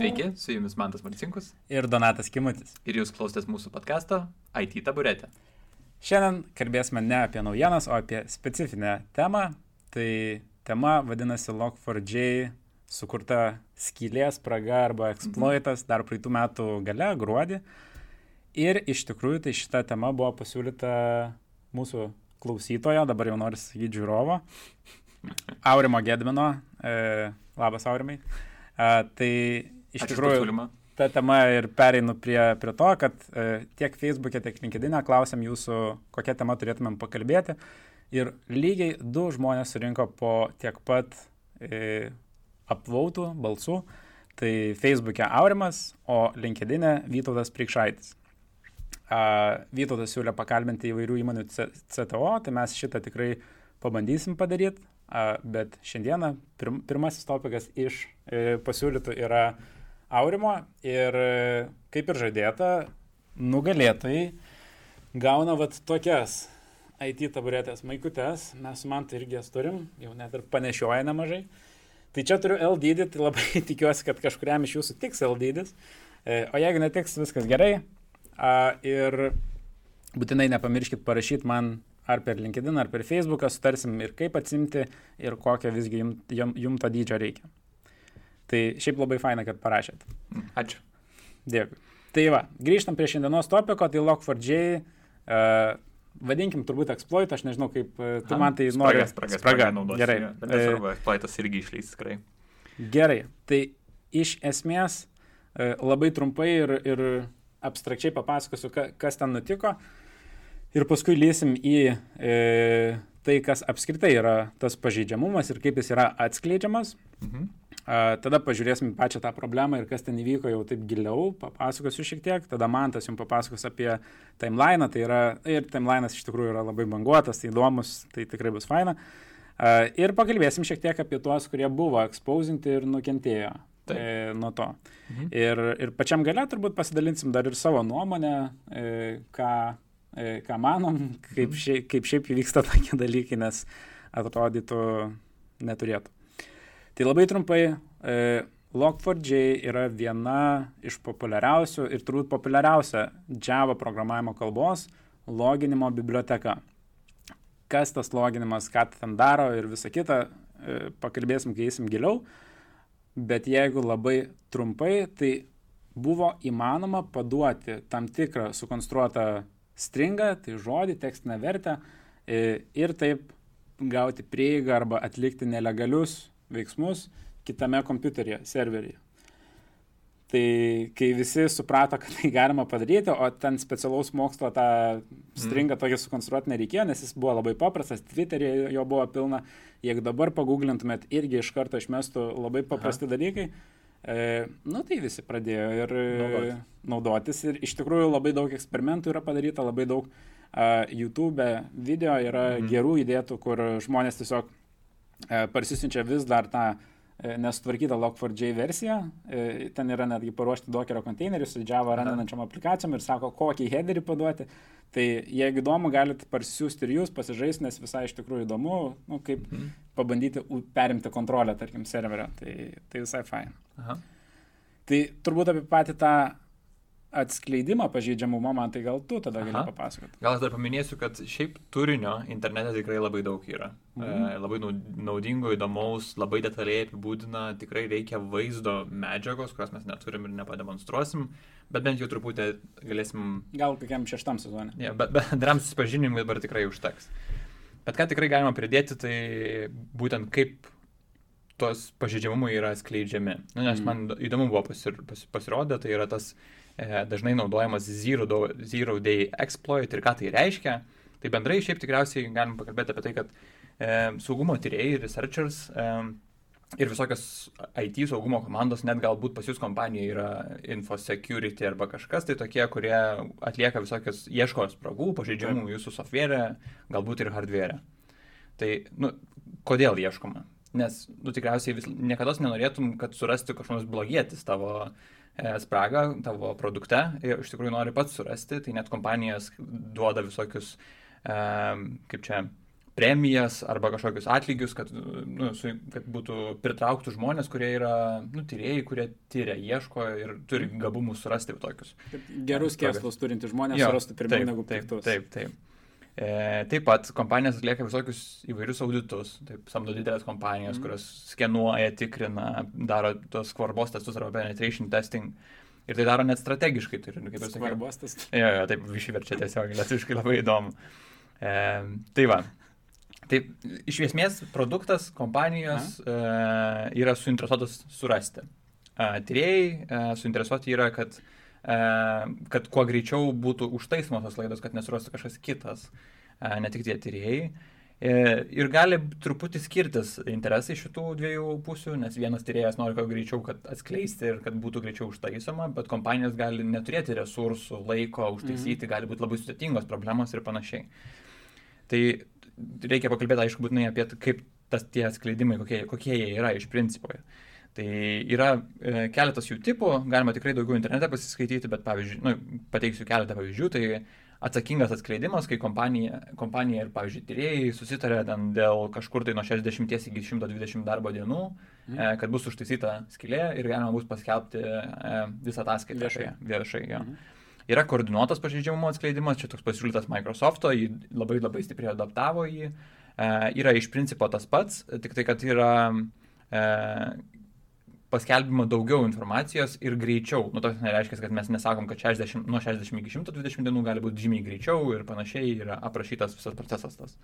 Sveiki, su jumis Mantas Marcinkus. Ir Donatas Kimutis. Ir jūs klausotės mūsų podkasto IT taburetė. Šiandien kalbėsime ne apie naujienas, o apie specifinę temą. Tai tema vadinasi Log4j sukurta skylės spraga arba exploitas dar praeitų metų gale, gruodį. Ir iš tikrųjų tai šita tema buvo pasiūlyta mūsų klausytojo, dabar jau noriu sakyti žiūrovo, Aurimo Gedmino. E, labas, Aurimai. E, tai iš Ačiū tikrųjų ta tema ir pereinu prie, prie to, kad e, tiek Facebook'e, tiek LinkedIn'e klausėm jūsų, kokią temą turėtumėm pakalbėti. Ir lygiai du žmonės surinko po tiek pat e, apvautų balsų. Tai Facebook'e Aurimas, o LinkedIn'e Vytautas Prikšaitis. A, Vytautas siūlė pakalbinti įvairių įmonių CTO, tai mes šitą tikrai pabandysim padaryti, bet šiandieną pirm, pirmasis topikas iš e, pasiūlytų yra Aurimo ir e, kaip ir žadėta, nugalėtojai gauna vat tokias IT taburetės maikutes, mes su man tai irgi jas turim, jau net ir panešioja nemažai. Tai čia turiu L dydį, tai labai tikiuosi, kad kažkuriam iš jūsų tiks L dydis. E, O jeigu netiks, viskas gerai. Ir būtinai nepamirškit parašyti man ar per LinkedIn, ar per Facebooką, sutarsim ir kaip atsimti, ir kokio visgi jum, jum, jum to dydžio reikia. Tai šiaip labai faina, kad parašėt. Ačiū. Dėkui. Tai va, grįžtam prie šiandienos topiko, tai Log4j, uh, vadinkim turbūt exploit, aš nežinau kaip, uh, tu man tai nori. Spraga, spraga, spraga. naudosiu. Gerai. jo. Bet E, nesvarbu, exploitas irgi išleis tikrai. Gerai, tai iš esmės e, labai trumpai ir, ir abstrakčiai papasakosiu, ka, kas ten nutiko. Ir paskui lysim į e, tai, kas apskritai yra tas pažeidžiamumas ir kaip jis yra atskleidžiamas. Mhm. Tada pažiūrėsim pačią tą problemą ir kas ten įvyko jau taip giliau, papasakosiu šiek tiek, tada man tas jums papasakos apie timeliną, tai yra, ir timelinas iš tikrųjų yra labai banguotas, tai įdomus, tai tikrai bus faina. Ir pakalbėsim šiek tiek apie tuos, kurie buvo ekspozinti ir nukentėjo Taip. e, nuo to. Mhm. Ir, ir pačiam gale turbūt pasidalinsim dar ir savo nuomonę, e, ką, e, ką manom, kaip, šiaip, kaip šiaip įvyksta tokie dalykai, nes atrodytų neturėtų. Tai labai trumpai, e, Log4j yra viena iš populiariausių ir turbūt populiariausia Java programavimo kalbos loginimo biblioteka. Kas tas loginimas, ką tai ten daro ir visa kita, e, pakalbėsim, kai eisim giliau. Bet jeigu labai trumpai, tai buvo įmanoma paduoti tam tikrą sukonstruotą stringą, tai žodį, tekstinę vertę e, ir taip gauti prieigą arba atlikti nelegalius veiksmus kitame kompiuteryje, serveryje. Tai kai visi suprato, kad tai galima padaryti, o ten specialaus mokslo tą stringą tokį sukonstruoti nereikėjo, nes jis buvo labai paprastas, Twitter'e jo buvo pilna, jeigu dabar paguglintumėt, irgi iš karto išmestų labai paprasti Aha. dalykai. E, nu tai visi pradėjo ir Naudoti. naudotis. naudotis ir iš tikrųjų labai daug eksperimentų yra padaryta, labai daug uh, YouTube video yra mhm. gerų įdėtų, kur žmonės tiesiog parsisinčia vis dar tą e, nesutvarkytą Log4j versiją. E, Ten yra netgi paruošti Dockerio konteinerius su Java randančiam aplikacijom ir sako, kokį headerį paduoti. Tai jeigu įdomu, galite parsisiųsti ir jūs pasižaisti, nes visai iš tikrųjų įdomu, nu, kaip Mhm. pabandyti perimti kontrolę, tarkim, serverio. Tai, tai visai fain. Aha. Tai turbūt apie patį tą atskleidimą pažeidžiamumo, man tai gal tu tada gali papasakoti. Gal aš dar paminėsiu, kad šiaip turinio internete tikrai labai daug yra. Mhm. E, labai nau- naudingo, įdomaus, labai detaliai apibūdina, tikrai reikia vaizdo medžiagos, kurios mes neturim ir nepademonstruosim, bet bent jau truputį galėsim, Gal kokiam šeštam sezonui. ja, be- bendram susipažinimui dabar tikrai užteks. Bet ką tikrai galima pridėti, tai būtent kaip tos pažeidžiamumai yra skleidžiami. Nu, nes Mhm. man įdomu buvo pasir, pas, pasirodę, tai yra tas e, dažnai naudojamas zero, zero day exploit ir ką tai reiškia. Tai bendrai šiaip tikriausiai galim pakalbėti apie tai, kad e, saugumo tyrėjai, researchers e, ir visokios IT saugumo komandos, net galbūt pas jūs kompanija yra InfoSecurity arba kažkas, tai tokie, kurie atlieka visokias, ieško spragų, pažeidžiamų jūsų software, galbūt ir hardware. Tai, nu, kodėl ieškoma? Nes, nu, tikriausiai vis, niekada nenorėtum, kad surasti kažkoks blogietis tavo e, spragą, tavo produkte ir iš tikrųjų nori pats surasti, tai net kompanijas duoda visokius, e, kaip čia, premijas arba kažkokius atlygius, kad, nu, su, kad būtų pritrauktų žmonės, kurie yra nu, tyrėjai, kurie tyria, ieško ir turi gabumų surasti tokius. Gerus kėslus turintys žmonės jo, surastų pirmiau negu piktus. Taip, taip. taip. E, taip pat kompanijas atlieka visokius įvairius auditus, taip samdo didelės kompanijos, mm. kurios skenuoja, tikrina, daro tos skvarbos testus arba penetration testing. Ir tai daro net strategiškai. Tai, kaip ir sakiau. Skvarbos testus. Jo, jo, taip išverčia tiesiog, lietuviškai labai įdomu. E, tai va, Tai iš esmės produktas kompanijos e, yra suinteresuotas surasti. E, tyrėjai e, suinteresuoti yra, kad, e, kad kuo greičiau būtų užtaisomos tos laidos, kad nesurastų kažkas kitas, e, ne tik tie tyrėjai. E, ir gali truputį skirtis interesai šitų dviejų pusių, nes vienas tyrėjas nori kuo greičiau, kad atskleisti ir kad būtų greičiau užtaisoma, bet kompanijos gali neturėti resursų, laiko užtaisyti, mhm. gali būti labai sudėtingos problemos ir panašiai. Tai reikia pakalbėti, aišku, būtinai apie kaip tas tie atskleidimai, kokie, kokie jie yra iš principo. Tai yra e, keletas jų tipų, galima tikrai daugiau internete pasiskaityti, bet pavyzdžiui, nu, pateiksiu keletą pavyzdžių, tai atsakingas atskleidimas, kai kompanija, kompanija ir, pavyzdžiui, tyrėjai susitarė dėl kažkur tai nuo 60 iki 120 darbo dienų, mm. e, kad bus užtaisyta skilė ir galima bus paskelbti e, visą ataskaitą viešai. viešai ja. mm. Yra koordinuotas pažeidžiamumo atskleidimas, čia toks pasiūlytas Microsoft'o, jį labai labai stipriai adaptavo jį. E, yra iš principo tas pats, tik tai, kad yra e, paskelbimo daugiau informacijos ir greičiau. Nu, tas nereiškia, kad mes nesakom, kad 60, nuo 60 iki 120 dienų gali būti žymiai greičiau ir panašiai yra aprašytas visas procesas tas.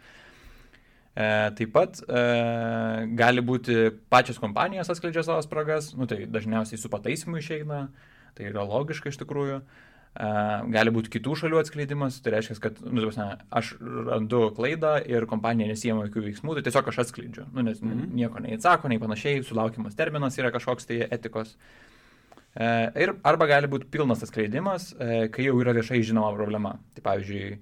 E, taip pat e, gali būti pačios kompanijos atskleidžia savo spragas, nu, tai dažniausiai su pataisimu išeina, tai yra logiška iš tikrųjų. E, gali būti kitų šalių atskleidimas, tai reiškia, kad nu, ne, aš randu klaidą ir kompanija nesijama jokių veiksmų, tai tiesiog aš atskleidžiu, nu, nes mm -hmm. nieko neįsako, nei panašiai, sulaukimas terminas yra kažkoks tai etikos. Ir arba gali būti pilnas atskleidimas, kai jau yra viešai žinoma problema. Tai pavyzdžiui,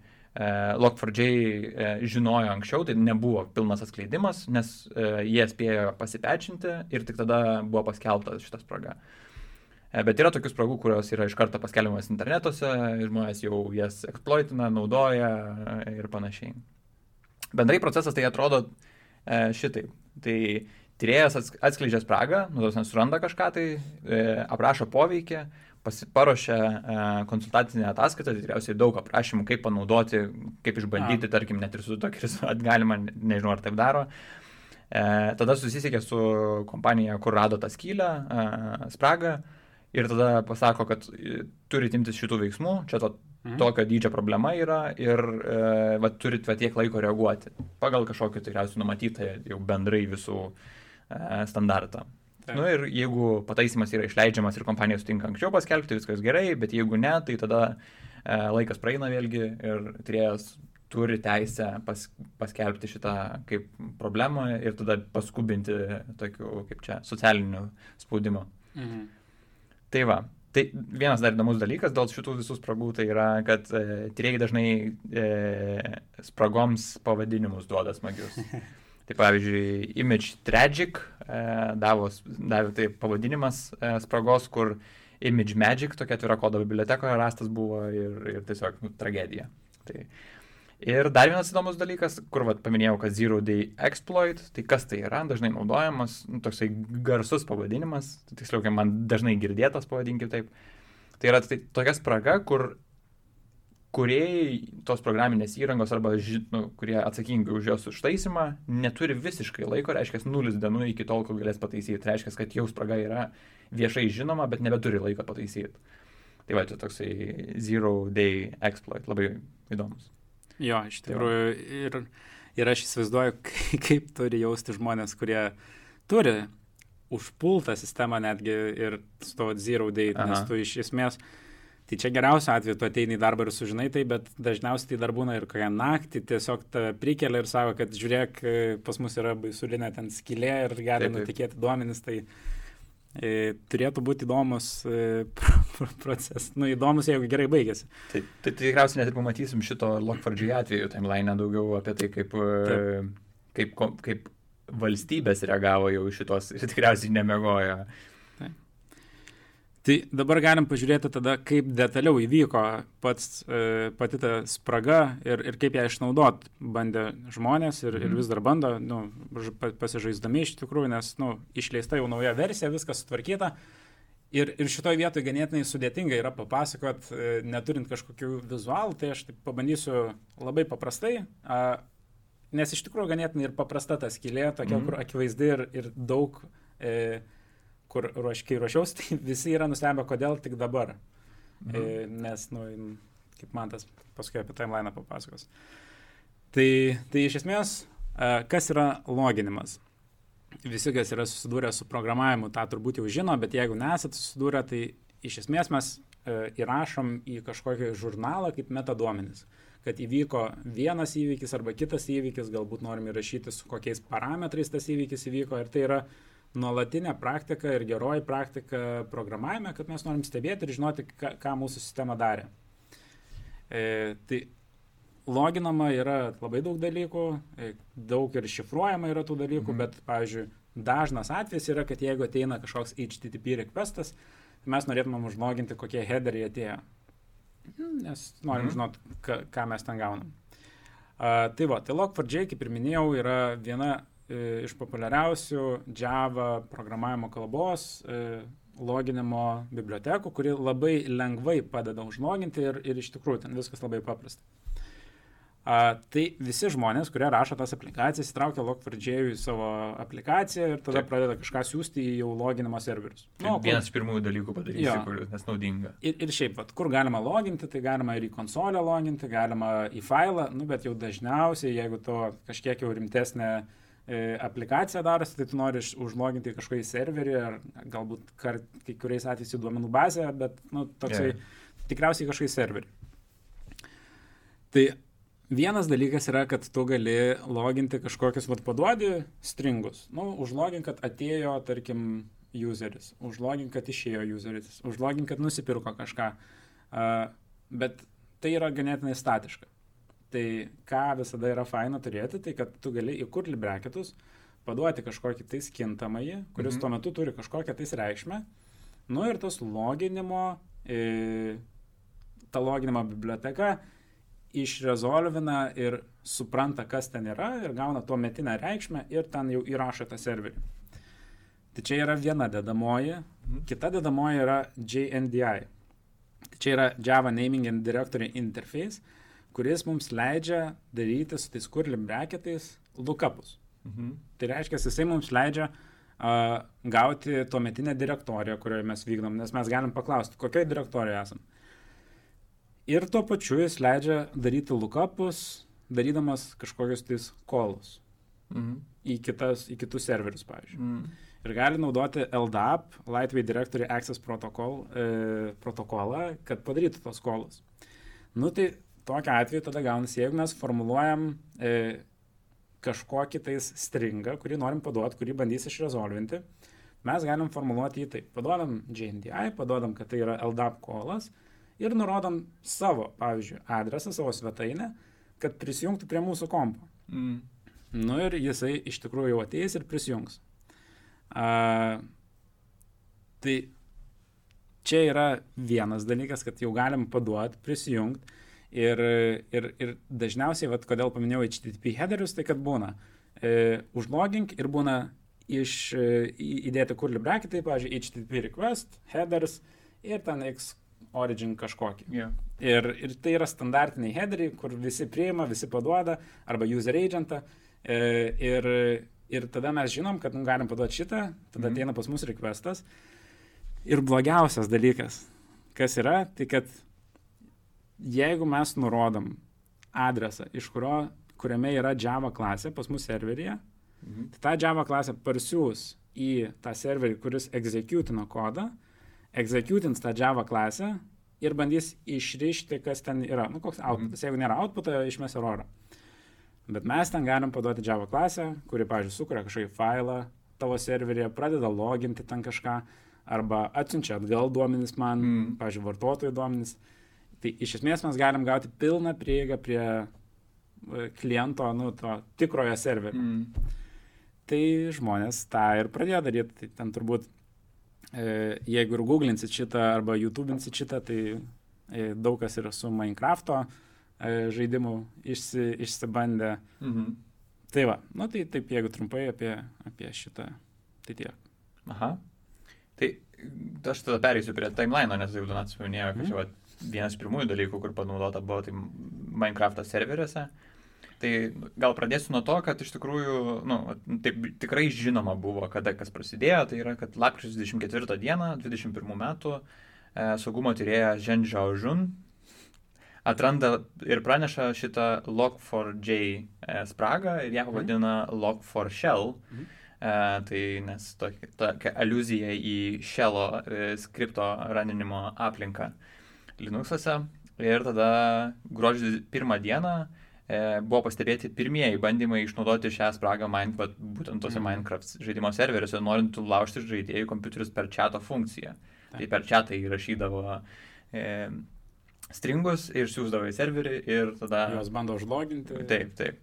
Log4j žinojo anksčiau, tai nebuvo pilnas atskleidimas, nes jie spėjo pasipečinti ir tik tada buvo paskelbtas šitas spraga. E, bet yra tokių spragų, kurios yra iš karto paskelbiamas internetuose, žmonės jau jas eksploitina, naudoja ir panašiai. Bendrai procesas tai atrodo e, šitaip. Tai tyrėjas atskleidžia spragą, nu, tos nesuranda kažką, tai e, aprašo poveikį, paruošia konsultacinę ataskaitą, tai tikriausiai daug aprašymų, kaip panaudoti, kaip išbandyti, A. tarkim, net ir su tokiais atgalima, nežinau ar taip daro. E, tada susisiekė su kompanija, kur rado tą skylę, e, spragą, ir tada pasako, kad e, turit imtis šitų veiksmų, čia to, mhm. tokio dydžio problema yra ir e, va, turit va, tiek laiko reaguoti pagal kažkokį tikriausiai numatytą jau bendrai visų e, standartą. Na nu, ir jeigu pataisimas yra išleidžiamas ir kompanija sutinka anksčiau paskelbti, viskas gerai, bet jeigu ne, tai tada e, laikas praeina vėlgi ir trijas turi teisę pas, paskelbti šitą kaip problemą ir tada paskubinti tokiu, kaip čia, socialiniu spaudimu. Mhm. Tai va, tai vienas dar įdomus dalykas dėl šitų visų spragų, tai yra, kad e, tyrėjai dažnai e, spragoms pavadinimus duoda smagius. Tai pavyzdžiui, Image Tragic e, davos, davė tai pavadinimas e, spragos, kur Image Magic, tokia atvira kodo bibliotekoje rastas buvo ir, ir tiesiog nu, tragedija. Tai, Ir dar vienas įdomus dalykas, kur vat, paminėjau, kad Zero Day Exploit, tai kas tai yra, dažnai naudojamas, nu, toksai garsus pavadinimas, tiksliau, kaip man dažnai girdėtas, pavadinkim taip. Tai yra tai, tokia spraga, kur kuriejai tos programinės įrangos arba nu, kurie atsakingi už jos užtaisimą neturi visiškai laiko, reiškia, nulis dienų iki tol, kol galės pataisyti. Tai reiškia, kad jau spraga yra viešai žinoma, bet nebeturi laiko pataisyti. Tai va, čia toksai Zero Day Exploit, labai įdomus. Jo, iš tai tikrųjų. Ir, ir aš įsivaizduoju, kaip turi jausti žmonės, kurie turi užpultą sistemą netgi ir su to zero date, Aha. nes tu iš esmės, tai čia geriausiu atveju tu ateini į darbą ir sužinai tai, bet dažniausiai tai dar būna ir kokią naktį tiesiog tave prikelia ir sako, kad žiūrėk, pas mus yra baisulinė ten skylė ir gali nutikėti duomenis, tai turėtų būti įdomus e, procesas, nu įdomus, jeigu gerai baigėsi. Tai, tai, tikriausiai net ir pamatysim šito Lockfordžiai atveju timeline daugiau apie tai, kaip, e, kaip, kaip, kaip valstybės reagavo jau šitos ir tikriausiai nemegojo. Tai dabar galim pažiūrėti tada, kaip detaliau įvyko pats, e, pati ta spraga ir, ir kaip ją išnaudot bandė žmonės ir, ir vis dar bando, nu, pasižaisdami iš tikrųjų, nes nu, išleista jau nauja versija, viskas sutvarkyta. Ir, ir šitoje vietoje ganėtinai sudėtinga yra papasakot, e, neturint kažkokių vizualų, tai aš taip pabandysiu labai paprastai, a, nes iš tikrųjų ganėtinai ir paprasta ta skylė, tokia, mm -hmm. kur akivaizdi ir, ir daug e, kur ruoš, kai ruošiausi, tai visi yra nustebę, kodėl tik dabar. Mhm. E, nes, nu, kaip man tas paskui apie timeline papasakos. Tai, tai iš esmės, e, kas yra loginimas? Visi, kas yra susidūrę su programavimu, tą turbūt jau žino, bet jeigu nesate susidūrę, tai iš esmės mes e, įrašom į kažkokį žurnalą kaip metaduomenis kad įvyko vienas įvykis arba kitas įvykis, galbūt norim įrašyti, su kokiais parametrais tas įvykis įvyko ir tai yra nuolatinė praktika ir geroji praktika programavime, kad mes norim stebėti ir žinoti, ką, ką mūsų sistema darė. E, tai loginama yra labai daug dalykų, e, daug ir šifruojama yra tų dalykų, mhm. bet, pavyzdžiui, dažnas atvejis yra, kad jeigu ateina kažkoks HTTP requestas, tai mes norėtumėm užloginti, kokie headeriai atėjo. Nes norim mhm. žinot, ką, ką mes ten gaunam. Uh, tai va, tai Log4j, kaip ir minėjau, yra viena iš populiariausių Java programavimo kalbos e, loginimo bibliotekų, kuri labai lengvai padeda užloginti ir, ir iš tikrųjų ten viskas labai paprasta. A, tai visi žmonės, kurie rašo tas aplikacijas, įtraukia Log4j į savo aplikaciją ir tada Taip. pradeda kažką siūsti į jau loginimo serverius. Nu, vienas iš pirmųjų dalykų padaryti, kuris nes naudinga. Ir, ir šiaip, vat, kur galima loginti, tai galima ir į konsolę loginti, galima į failą, nu, bet jau dažniausiai, jeigu to kažkiek jau rimtesnė uh, E, aplikacija darosi, tai tu nori užloginti kažkokį serverį ar galbūt kart, kai kuriais atvejais į duomenų bazę, bet nu, toksai yeah. tikriausiai kažkokį serverį. Tai vienas dalykas yra, kad tu gali loginti kažkokius, vad paduodi stringus. Nu, užlogink, kad atėjo, tarkim, useris, užlogink, kad išėjo useris, užlogink, kad nusipirko kažką. Uh, bet tai yra ganėtinai statiška. Tai ką visada yra faina turėti, tai kad tu gali įkurti breketus, paduoti kažkokį tais kintamąjį, kuris mhm. tuo metu turi kažkokią tais reikšmę. Nu ir tas loginimo, e, ta loginimo biblioteka išrezolvina ir supranta, kas ten yra ir gauna tuo metinę reikšmę ir ten jau įrašo tą serverį. Tai čia yra viena dedamoji, mhm. kita dedamoji yra JNDI. Tai čia yra Java Naming and Directory Interface kuris mums leidžia daryti su tais kurlim breketais lookupus. Mhm. Tai reiškia, jisai mums leidžia uh, gauti tuometinę direktoriją, kurioje mes vykdom, nes mes galim paklausti, kokioje direktorijoje esam. Ir tuo pačiu jis leidžia daryti lookupus, darydamas kažkokius tais kolus mhm. į, kitas, į kitus serverius, pavyzdžiui. Mhm. Ir gali naudoti LDAP, Lightweight Directory Access Protocol, e, protokolą, kad padarytų tos kolus. Nu tai tokiu atveju tada gaunasi, jeigu mes formuluojam e, kažkokį tais stringą, kurį norim paduoti, kurį bandys išrezolvinti, mes galim formuluoti jį taip. Paduodam JNDI, paduodam, kad tai yra LDAP kolas ir nurodom savo, pavyzdžiui, adresą, savo svetainę, kad prisijungtų prie mūsų kompo. Mm. Nu ir jisai iš tikrųjų jau ateis ir prisijungs. A, tai čia yra vienas dalykas, kad jau galim paduoti, prisijungti Ir, ir, ir dažniausiai, vat, kodėl paminėjau HTTP headerius, tai kad būna e, užlogink ir būna iš, e, įdėti kurli braketai, pavyzdžiui, HTTP request, headers ir ten X origin kažkokį. Yeah. Ir, ir tai yra standartiniai headeriai, kur visi priima, visi paduoda, arba user agentą. E, ir, ir tada mes žinom, kad nu, galim paduoti šitą, tada mm -hmm. ateina pas mus requestas. Ir blogiausias dalykas, kas yra, tai kad jeigu mes nurodom adresą, iš kurio, kuriame yra Java klasė pas mus serveryje, mhm. tai tą Java klasę parsiūs į tą serverį, kuris executino kodą, executins tą Java klasę ir bandys išrišti, kas ten yra. Nu, koks outputas. Mhm. Jeigu nėra outputą, išmes erorą. Bet mes ten galim paduoti Java klasę, kuri, pavyzdžiui, sukuria kažkokį failą tavo serveryje, pradeda loginti ten kažką, arba atsiunčia atgal duomenis man, mm. pavyzdžiui, vartotojų duomenis. Tai iš esmės mes galim gauti pilną prieigą prie e, kliento, nu, to tikrojo serverio. Mm. Tai žmonės tą ir pradėjo daryti. Tai ten turbūt E, jeigu ir googlinsit šitą arba YouTube'insit šitą, tai e, daug kas yra su Minecraft'o e, žaidimu išsi, išsibandę. Mhm. Tai va, nu tai taip, jeigu trumpai apie, apie šitą, tai tiek. Aha. Tai aš tada pereisiu prie timeline'o, nes jau Donatas minėjo, kad mhm. čia va, vienas pirmųjų dalykų, kur panaudota buvo, tai Minecraft'o serveriuose. Tai gal pradėsiu nuo to, kad iš tikrųjų, nu, taip tikrai žinoma buvo, kada kas prasidėjo, tai yra, kad lapkričio 24 dieną, 21 metų, e, saugumo tyrėja Zhen Zhaojun atranda ir praneša šitą Log4j e, spragą ir ją mhm. pavadina Log4Shell. Mhm. E, tai nes tokia, tokia aluzija į Shello e, skripto raninimo aplinką Linux'ose. Ir tada gruodžio pirmą dieną e, buvo pastebėti pirmieji bandymai išnaudoti šią spragą Minecraft, būtent tose mm. Minecraft žaidimo serveriuose, norint laužti žaidėjų kompiuterius per chato funkciją. Taip. Tai per chatą įrašydavo e, stringus ir siūsdavo į serverį ir tada... Juos bando užloginti. Taip, taip.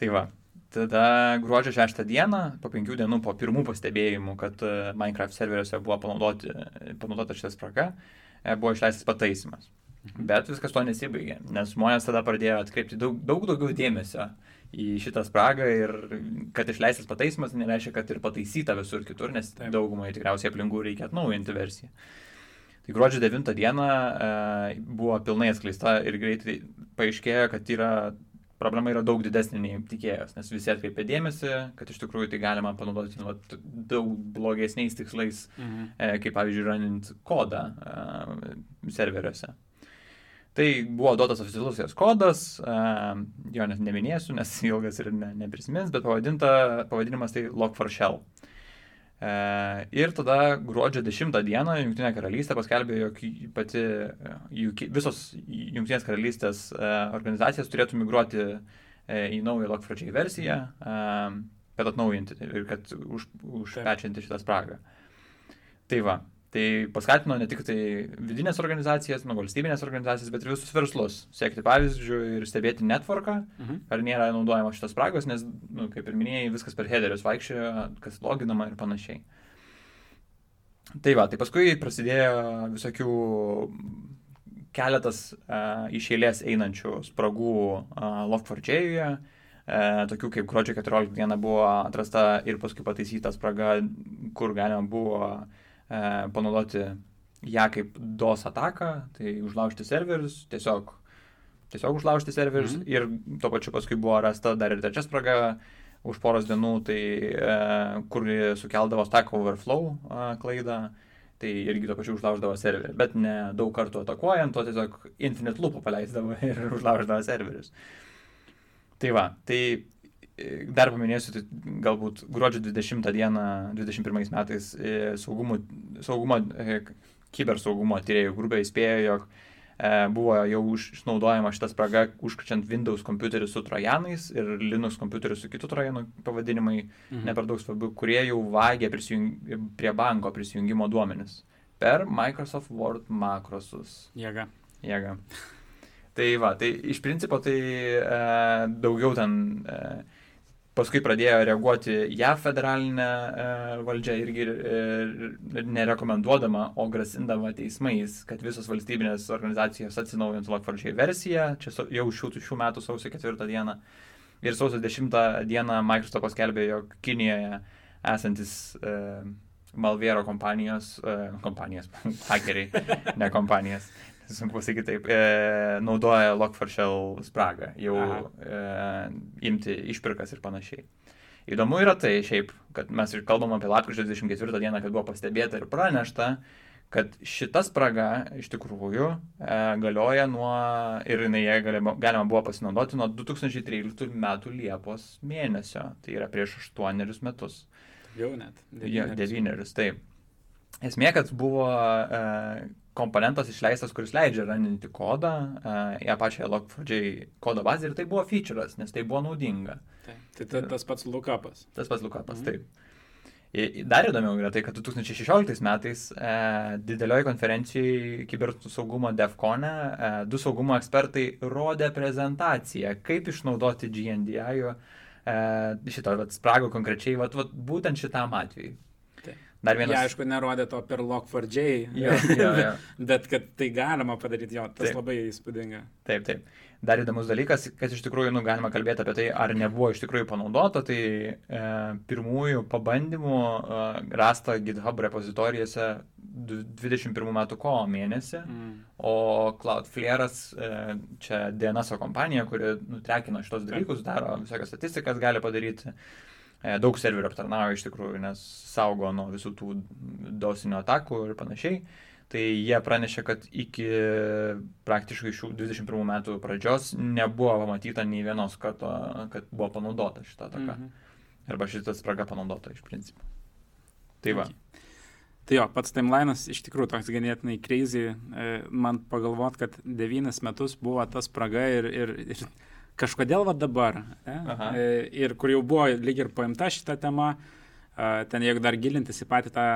Tai va. Tada gruodžio 6 dieną, po penkių dienų po pirmų pastebėjimų, kad e, Minecraft serveriuose buvo panaudoti, panaudota šitą spragą, e, buvo išleistas pataisimas. Bet viskas to nesibaigė, nes žmonės tada pradėjo atkreipti daug, daug daugiau dėmesio į šitą spragą ir kad išleistas pataisimas nereiškia, kad ir pataisyta visur kitur, nes Taip. daugumai tikriausiai aplinkų reikia atnaujinti versiją. Tai gruodžio 9 dieną e, buvo pilnai atskleista ir greitai paaiškėjo, kad yra, problema yra daug didesnė nei tikėjos, nes visi atkreipė dėmesį, kad iš tikrųjų tai galima panaudoti nu, daug blogesniais tikslais, mhm. e, kaip pavyzdžiui, ranint kodą e, serveriuose. Tai buvo duotas oficialus jos kodas, jo net neminėsiu, nes ilgas ir ne, neprisimins, bet pavadinimas tai Log4Shell. Ir tada gruodžio 10 dieną Junktinė karalystė paskelbė, jog pati juk, visos Junktinės karalystės organizacijos turėtų migruoti į naują Log4j versiją, kad atnaujinti ir kad už, užpečinti šitą spragą. Tai va, Tai paskatino ne tik tai vidinės organizacijas, nu, valstybinės organizacijas, bet ir visus verslus siekti pavyzdžių ir stebėti networką, mhm. ar nėra naudojama šitas spragos, nes, nu, kaip ir minėjai, viskas per headerius vaikščiojo, kas loginama ir panašiai. Tai va, tai paskui prasidėjo visokių keletas uh, iš eilės einančių spragų uh, Log4j, uh, tokių kaip gruodžio 14 dieną buvo atrasta ir paskui pataisyta spraga, kur galima buvo uh, panaudoti ją kaip DOS ataką, tai užlaužti serverius, tiesiog, tiesiog užlaužti serverius -hmm. ir tuo pačiu paskui buvo rasta dar ir trečia spraga už poros dienų, tai e, kur sukeldavo Stack Overflow e, klaidą, tai irgi tuo pačiu užlauždavo serverį, bet ne daug kartų atakuojant, o tiesiog infinite loopą paleisdavo ir užlauždavo serverius. Tai va, tai dar paminėsiu, tai galbūt gruodžio 20 dieną, 21 metais e, saugumo, saugumo e, kibersaugumo tyriejų grupė įspėjo, jog e, buvo jau išnaudojama šita spraga užkačiant Windows kompiuterį su trojanais ir Linux kompiuterį su kitų trojanų pavadinimai, mhm. ne per daug svarbu, kurie jau vagė prisijung, prie banko prisijungimo duomenis per Microsoft Word makrosus. Jėga. Jėga. Tai va, tai iš principo tai e, daugiau ten e, Paskui pradėjo reaguoti JAV federalinė e, valdžia irgi e, nerekomenduodama, o grasindama teismais, kad visos valstybinės organizacijos atsinaujintų Log4j versiją, čia jau šių, šių metų sausio 4 dieną. Ir sausio 10 dieną Microsoft paskelbė, jog Kinijoje esantis e, Malvero kompanijos, e, kompanijos, hakeriai, ne kompanijas, sunku pasakyti taip, e, naudoja Lock4Shell spragą, jau e, imti išpirkas ir panašiai. Įdomu yra tai šiaip, kad mes ir kalbam apie lapkričio 24 dieną, kad buvo pastebėta ir pranešta, kad šita spraga iš tikrųjų e, galioja nuo, ir jinai galima, galima buvo pasinaudoti nuo 2013 metų Liepos mėnesio, tai yra prieš 8 metus. Jau net. Devynerius. Ja, devynerius, taip. Esmė, kad buvo e, komponentas išleistas, kuris leidžia raninti kodą, uh, ją pačią Log4j kodo bazę ir tai buvo feature'as, nes tai buvo naudinga. Tai, tai ta, tas pats lookupas. Tas pats lookupas, mhm. taip. Dar įdomiau yra tai, kad 2016 metais e, didelioje konferencijoje kibersaugumo DEFCONE e, du saugumo ekspertai rodė prezentaciją, kaip išnaudoti GNDI e, šitą vat, spragą konkrečiai vat, vat, būtent šitam atvejui. Dar vienas. Jie, aišku, nerodė to per Lock4j, ja, ja, ja. bet kad tai galima padaryti, jo, tas taip. labai įspūdinga. Taip, taip. Dar įdomus dalykas, kad iš tikrųjų, nu, galima kalbėti apie tai, ar nebuvo iš tikrųjų panaudota, tai e, pirmųjų pabandymų e, rasta GitHub repozitorijose 21 metų kovo mėnesį, mm. o Cloudflare'as, e, čia DNS kompanija, kuri nutrekino šitos dalykus, daro visokias statistikas, gali padaryti. E, daug serverių aptarnauja iš tikrųjų, nes saugo nuo visų tų dosinio atakų ir panašiai. E, Tai jie pranešė, kad iki praktiškai šių 21 metų pradžios nebuvo pamatyta nei vienos karto, kad buvo panaudota šitą ataką. Mhm. Arba šitą spragą panaudota iš principo. Tai va. Okay. Tai jo, pats timelinas iš tikrųjų toks ganėtinai crazy. E, man pagalvot, kad devynis metus buvo ta spraga ir, ir, ir kažkodėl va dabar. E, ir kur jau buvo lyg ir paimta šitą temą, ten jeigu dar gilintis į patį tą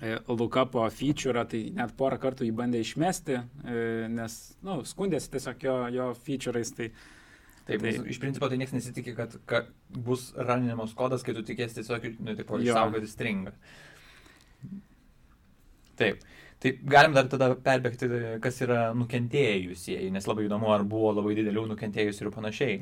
E, lookupo feature, tai net porą kartų jį bandė išmesti, e, nes, na, nu, skundėsi tiesiog jo, jo feature'ais. Tai, Taip, tai, iš principo tai niekas nesitikė, kad, kad bus raninamas kodas, kai tu tikėsi tiesiog, nu, taip, išsaugoti stringą. Taip. Tai galim dar tada perbėgti, kas yra nukentėjusieji, nes labai įdomu, ar buvo labai didelių nukentėjusių ir panašiai.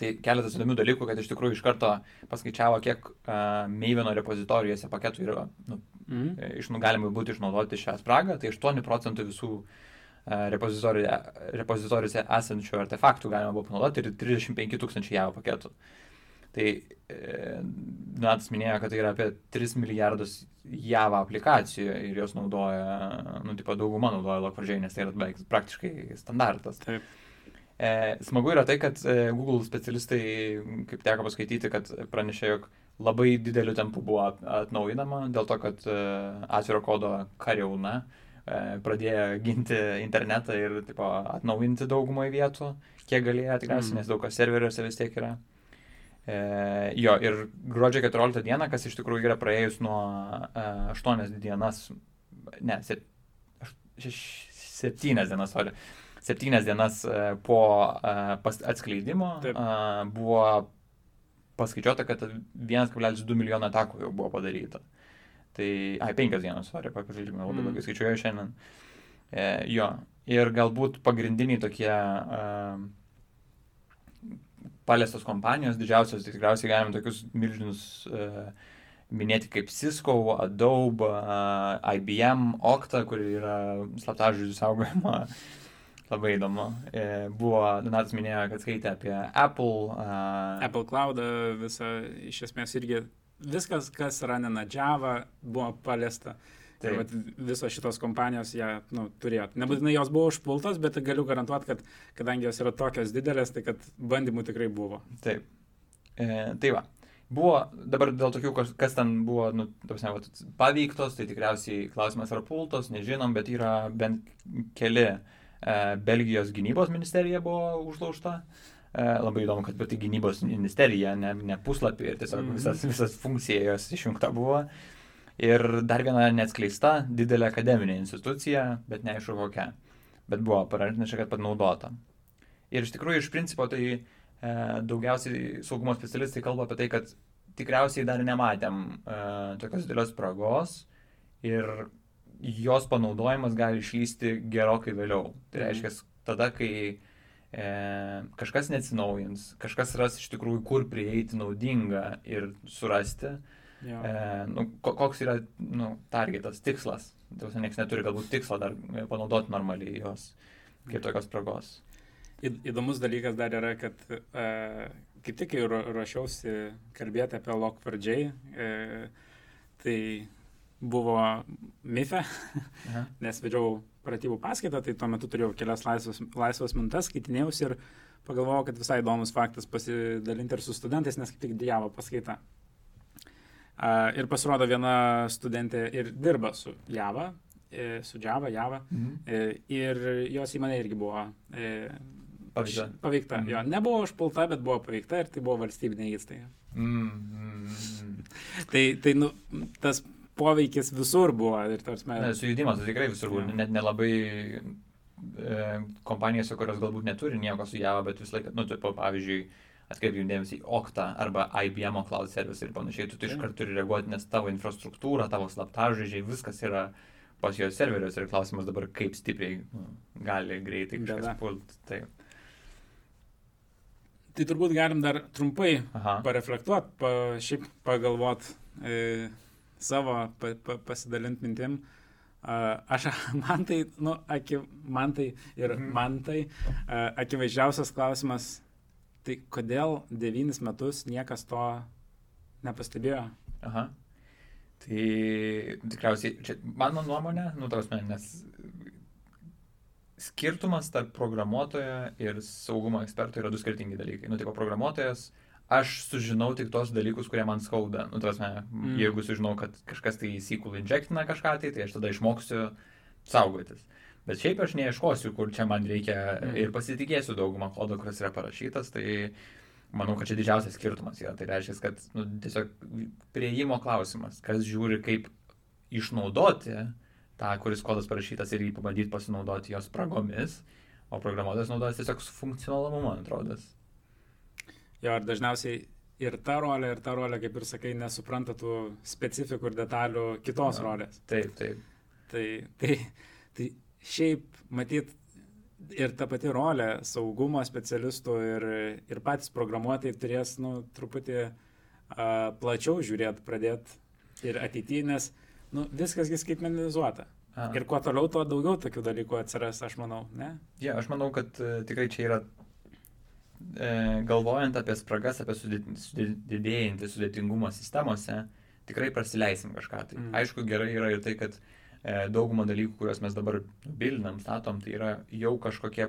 Tai keletas įdomių dalykų, kad iš tikrųjų iš karto paskaičiavo, kiek uh, Maivino repozitorijose paketų yra nu, mm. iš, nu, galima būti išnaudoti šią spragą. Tai 8 procentų visų uh, repozitorijuose esančių artefaktų galima buvo panaudoti ir 35 tūkstančiai JAV paketų. Tai e, Natas minėjo, kad tai yra apie 3 milijardus JAV aplikacijų ir jos naudoja, nu, tipo, dauguma naudoja Log4j, nes tai yra beveik praktiškai standartas. Taip. E, smagu yra tai, kad e, Google specialistai, kaip teko paskaityti, kad pranešė, jog labai dideliu tempu buvo atnaujinama dėl to, kad e, atviro kodo kariauna e, pradėjo ginti internetą ir tipo, atnaujinti daugumoje vietų, kiek galėjo tikriausiai, mm. nes daug kas serveriuose vis tiek yra. E, jo, ir gruodžio 14 dieną, kas iš tikrųjų yra praėjus nuo e, 8 dienas, ne, 7 dienas, sorry septynias dienas e, po e, atskleidimo Taip. buvo paskaičiuota, kad 1,2 milijono atakų jau buvo padaryta. Tai, ai, penkias dienos, sorry, pakalbėjome, labai blogai mm. skaičiuoju šiandien. E, jo, ir galbūt pagrindiniai tokie e, paliestos kompanijos, didžiausios, tai tikriausiai galime tokius milžinus e, minėti kaip Cisco, Adobe, IBM, Okta, kuri yra slaptažodžių saugojama Labai įdomu. E, buvo, Donatas minėjo, kad skaitė apie Apple. Uh... Apple Cloud visą, iš esmės irgi viskas, kas ranina Java, buvo paliesta. Tai vat, visos šitos kompanijos ją nu, turėjo. Nebūtinai jos buvo užpultos, bet galiu garantuoti, kad kadangi jos yra tokios didelės, tai kad bandymų tikrai buvo. Taip. E, tai va. Buvo, dabar dėl tokių, kas, ten buvo, nu, tausia, vat, paveiktos, tai tikriausiai klausimas yra pultos, nežinom, bet yra bent keli E, Belgijos gynybos ministerija buvo užlaužta. E, labai įdomu, kad pati gynybos ministerija, ne, ne puslapį ir tiesiog mhm. visas, visas funkcija jos išjungta buvo. Ir dar viena neatskleista didelė akademinė institucija, bet neaišku kokia. Bet buvo praneša, kad panaudota. Ir iš tikrųjų, iš principo, tai e, daugiausiai saugumo specialistai kalba apie tai, kad tikriausiai dar nematėm e, tokios didelės spragos ir jos panaudojimas gali išlysti gerokai vėliau. Tai mhm. reiškia, tada, kai e, kažkas neatsinaujins, kažkas ras iš tikrųjų, kur prieiti naudinga ir surasti, ja. e, nu, koks yra nu, targetas, tikslas. Tiesiog niekas neturi galbūt tikslo dar panaudoti normaliai jos kaip tokios spragos. Įdomus dalykas dar yra, kad e, kaip tik jau ruošiausi kalbėti apie Lock4j, e, tai buvo MIFE, nes vedžiau pratybų paskaitą, tai tuo metu turėjau kelias laisvas, laisvas mintas, skaitinėjausi ir pagalvojau, kad visai įdomus faktas pasidalinti ir su studentais, nes kaip tik dėjavo paskaita. Uh, ir pasirodo viena studentė ir dirba su Java, e, su Java, Java, mhm. e, ir jos įmonė irgi buvo e, paveikta. paveikta. Mhm. Jo, nebuvo užpulta, bet buvo paveikta ir tai buvo valstybinė įstaiga. Mhm. tai tai nu, tas poveikis visur buvo. Ir, tarsi, ne, sujudimas tai tikrai visur buvo, net nelabai e, kompanijose, kurios galbūt neturi nieko su Java, bet vis laiką, nu, taip, pavyzdžiui, atkreipkim dėmesį į Okta arba IBM Cloud Service ir panašiai, tu, tu iš karto turi reaguoti, nes tavo infrastruktūra, tavo slaptažodžiai, viskas yra pas jos serverius ir klausimas dabar, kaip stipriai nu, gali greitai kažkas pult. Taip. Tai turbūt galim dar trumpai pareflektuoti, pa, šiaip pagalvot e, savo, pa, pa, pasidalint mintim. Aš, man tai, nu, aki, man tai ir mhm. man tai, akivaizdžiausias klausimas, Tai kodėl devynis metus niekas to nepastebėjo? Aha. Tai tikriausiai, čia mano nuomonė, nu, tos men, nes skirtumas tarp programuotojo ir saugumo eksperto yra du skirtingi dalykai. Nu, tipo, programuotojas, aš sužinau tik tos dalykus, kurie man skauda. Nu, tos men, mm. jeigu sužinau, kad kažkas tai įsikūl injektina kažką, tai, tai aš tada išmoksiu saugotis. Bet šiaip aš neieškosiu, kur čia man reikia mm. ir pasitikėsiu daugumą kodo, kuris yra parašytas, tai manau, kad čia didžiausias skirtumas yra. Tai reiškia, kad nu, tiesiog prieimo klausimas, kas žiūri, kaip išnaudoti tą, kuris kodas parašytas ir jį pabandyti pasinaudoti jos spragomis, o programuotojas naudojas tiesiog su funkcionalumu, man atrodo. Jo, ir dažniausiai ir ta rolė, ir ta rolė, kaip ir sakai, nesupranta tų specifikų ir detalių kitos ja, rolės. Taip, taip. Tai, tai, tai šiaip matyt ir ta pati rolė saugumo specialistų ir, ir patys programuotojai turės nu, truputį a, plačiau žiūrėti, pradėti ir ateityje, nes nu, viskasgi skaitmenizuota. A. Ir kuo toliau, tuo daugiau tokių dalykų atsiras, aš manau, ne? Ja, aš manau, kad uh, tikrai čia yra, e, galvojant apie spragas, apie sudėdėjantį sudėtingumą sistemose, tikrai prasileisim kažką. Tai mm. aišku, gerai yra ir tai, kad E, daugumą dalykų, kuriuos mes dabar bilinam, statom, tai yra jau kažkokie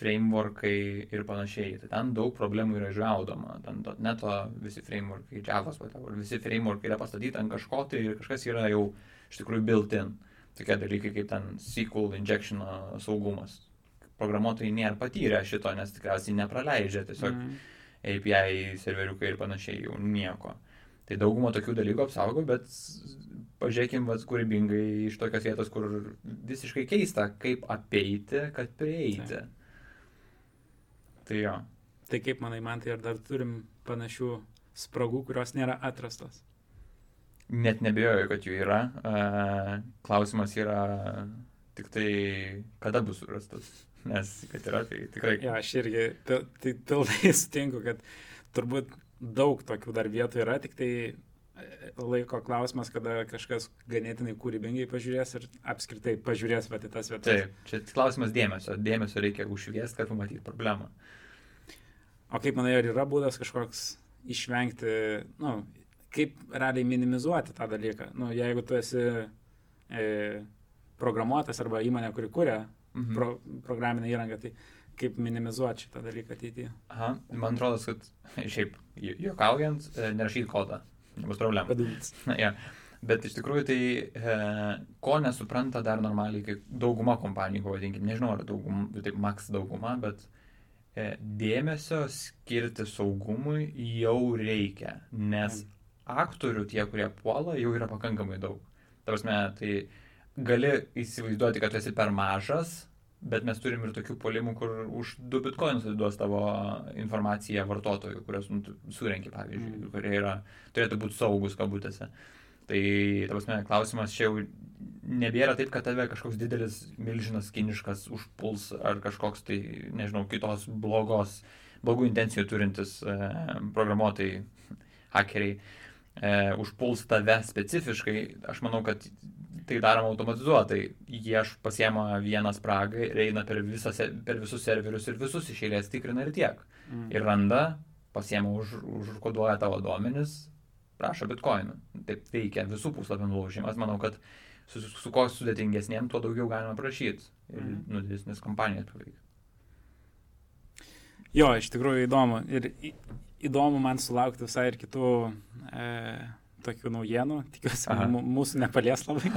frameworkai ir panašiai. Tai ten daug problemų yra išgaudoma. Ten neto visi frameworkai, Javas, whatever, visi frameworkai yra pastatyti ant kažko tai ir kažkas yra jau iš tikrųjų built-in. Tokie dalykai kaip ten SQL injection saugumas. Programuotojai nėra patyrę šito, nes tikriausiai nepraleidžia tiesiog mm. API serveriukai ir panašiai jau nieko. Tai daugumą tokių dalykų apsaugo, bet pažiūrėkim, vas, kūrybingai iš tokios vietos, kur visiškai keista, kaip apeiti, kad prieiti. Tai, tai jo. Tai kaip manai, man tai ar dar turim panašių spragų, kurios nėra atrastos? Net nebejoju, kad jų yra. Klausimas yra tik tai, kada bus surastas. Nes, kad yra, tai tikrai. Ja, aš irgi tai pilnai sutinku, kad turbūt daug tokių dar vietų yra, tik tai laiko klausimas, kada kažkas ganėtinai kūrybingai pažiūrės ir apskritai pažiūrės va, į tas vietas. Taip, čia klausimas dėmesio. Dėmesio reikia užšviesti, kad pamatyt problemą. O kaip manai, ar yra būdas kažkoks išvengti, nu, kaip realiai minimizuoti tą dalyką? Nu, jeigu tu esi e, programuotas arba įmonė, kuri kuria mhm. pro, programinę įrangą, tai kaip minimizuoti šitą dalyką ateityje? Aha, man atrodo, kad šiaip juokaujant, e, nerašyti kodą nebus problemų. Padūmins. Ja. Bet iš tikrųjų tai, e, ko nesupranta dar normaliai, kaip dauguma kompanijų, pavadinkim, nežinau ar dauguma, taip maks dauguma, bet e, dėmesio skirti saugumui jau reikia, nes aktorių tie, kurie puola, jau yra pakankamai daug. Tarsi, tai gali įsivaizduoti, kad tu esi per mažas, Bet mes turim ir tokių polimų, kur už 2 bitkoinus atiduos tavo informaciją vartotojų, kurios nu, surenki, pavyzdžiui, mm. kurie yra, turėtų būti saugus kabutėse. Tai, tavasme, klausimas čia jau nebėra taip, kad tave kažkoks didelis milžinas kiniškas užpuls ar kažkoks tai, nežinau, kitos blogos, blogų intencijų turintis e, programuotojai, hakeriai e, užpuls tave specifiškai. Aš manau, kad tai daroma automatizuotai. Jie pasiema vieną spragą ir eina per, visą, per visus serverius ir visus iš eilės tikrina ir tiek. Mm. Ir randa, pasiema už, užkoduoja tavo duomenis, prašo bitkoinų. Taip veikia visų puslapių nulaužimas. Manau, kad su, su, su kuo sudėtingesniem, tuo daugiau galima prašyti. Ir mm. nu, didesnės kompanijos paveikia. Jo, iš tikrųjų įdomu. Ir įdomu man sulaukti visai ir kitų e, tokių naujienų, tikiuosi, mūsų nepalies labai.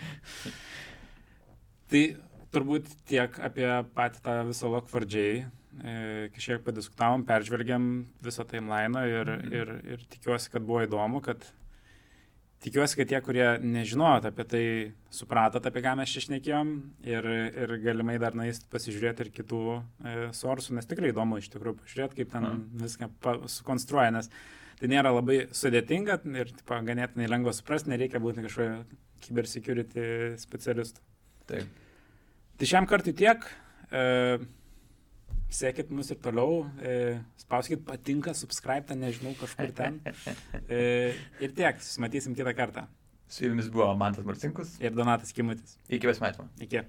tai turbūt tiek apie patį tą visą Lock4J. E, kažkiek tikiuosi, kad tie, kurie nežinojot apie tai, supratot, apie ką mes čia šnekėjom ir, ir galimai dar nueis pasižiūrėti ir kitų e, sorsų, nes tikrai įdomu iš tikrųjų pažiūrėti, kaip ten mm. viską sukonstruoja, nes tai nėra labai sudėtinga ir tipo, ganėtinai lengva suprasti, nereikia būti kažkojo cybersecurity specialistu. Taip. Tai šiam kartui tiek. E, Sekit mus ir toliau, e, spauskit patinka, subscribe, nežinau, kažkur ten. E, ir tiek, susimatysim kitą kartą. Su jumis buvo Mantas Marcinkus ir Donatas Kimutis. Iki pasimatymo. Iki.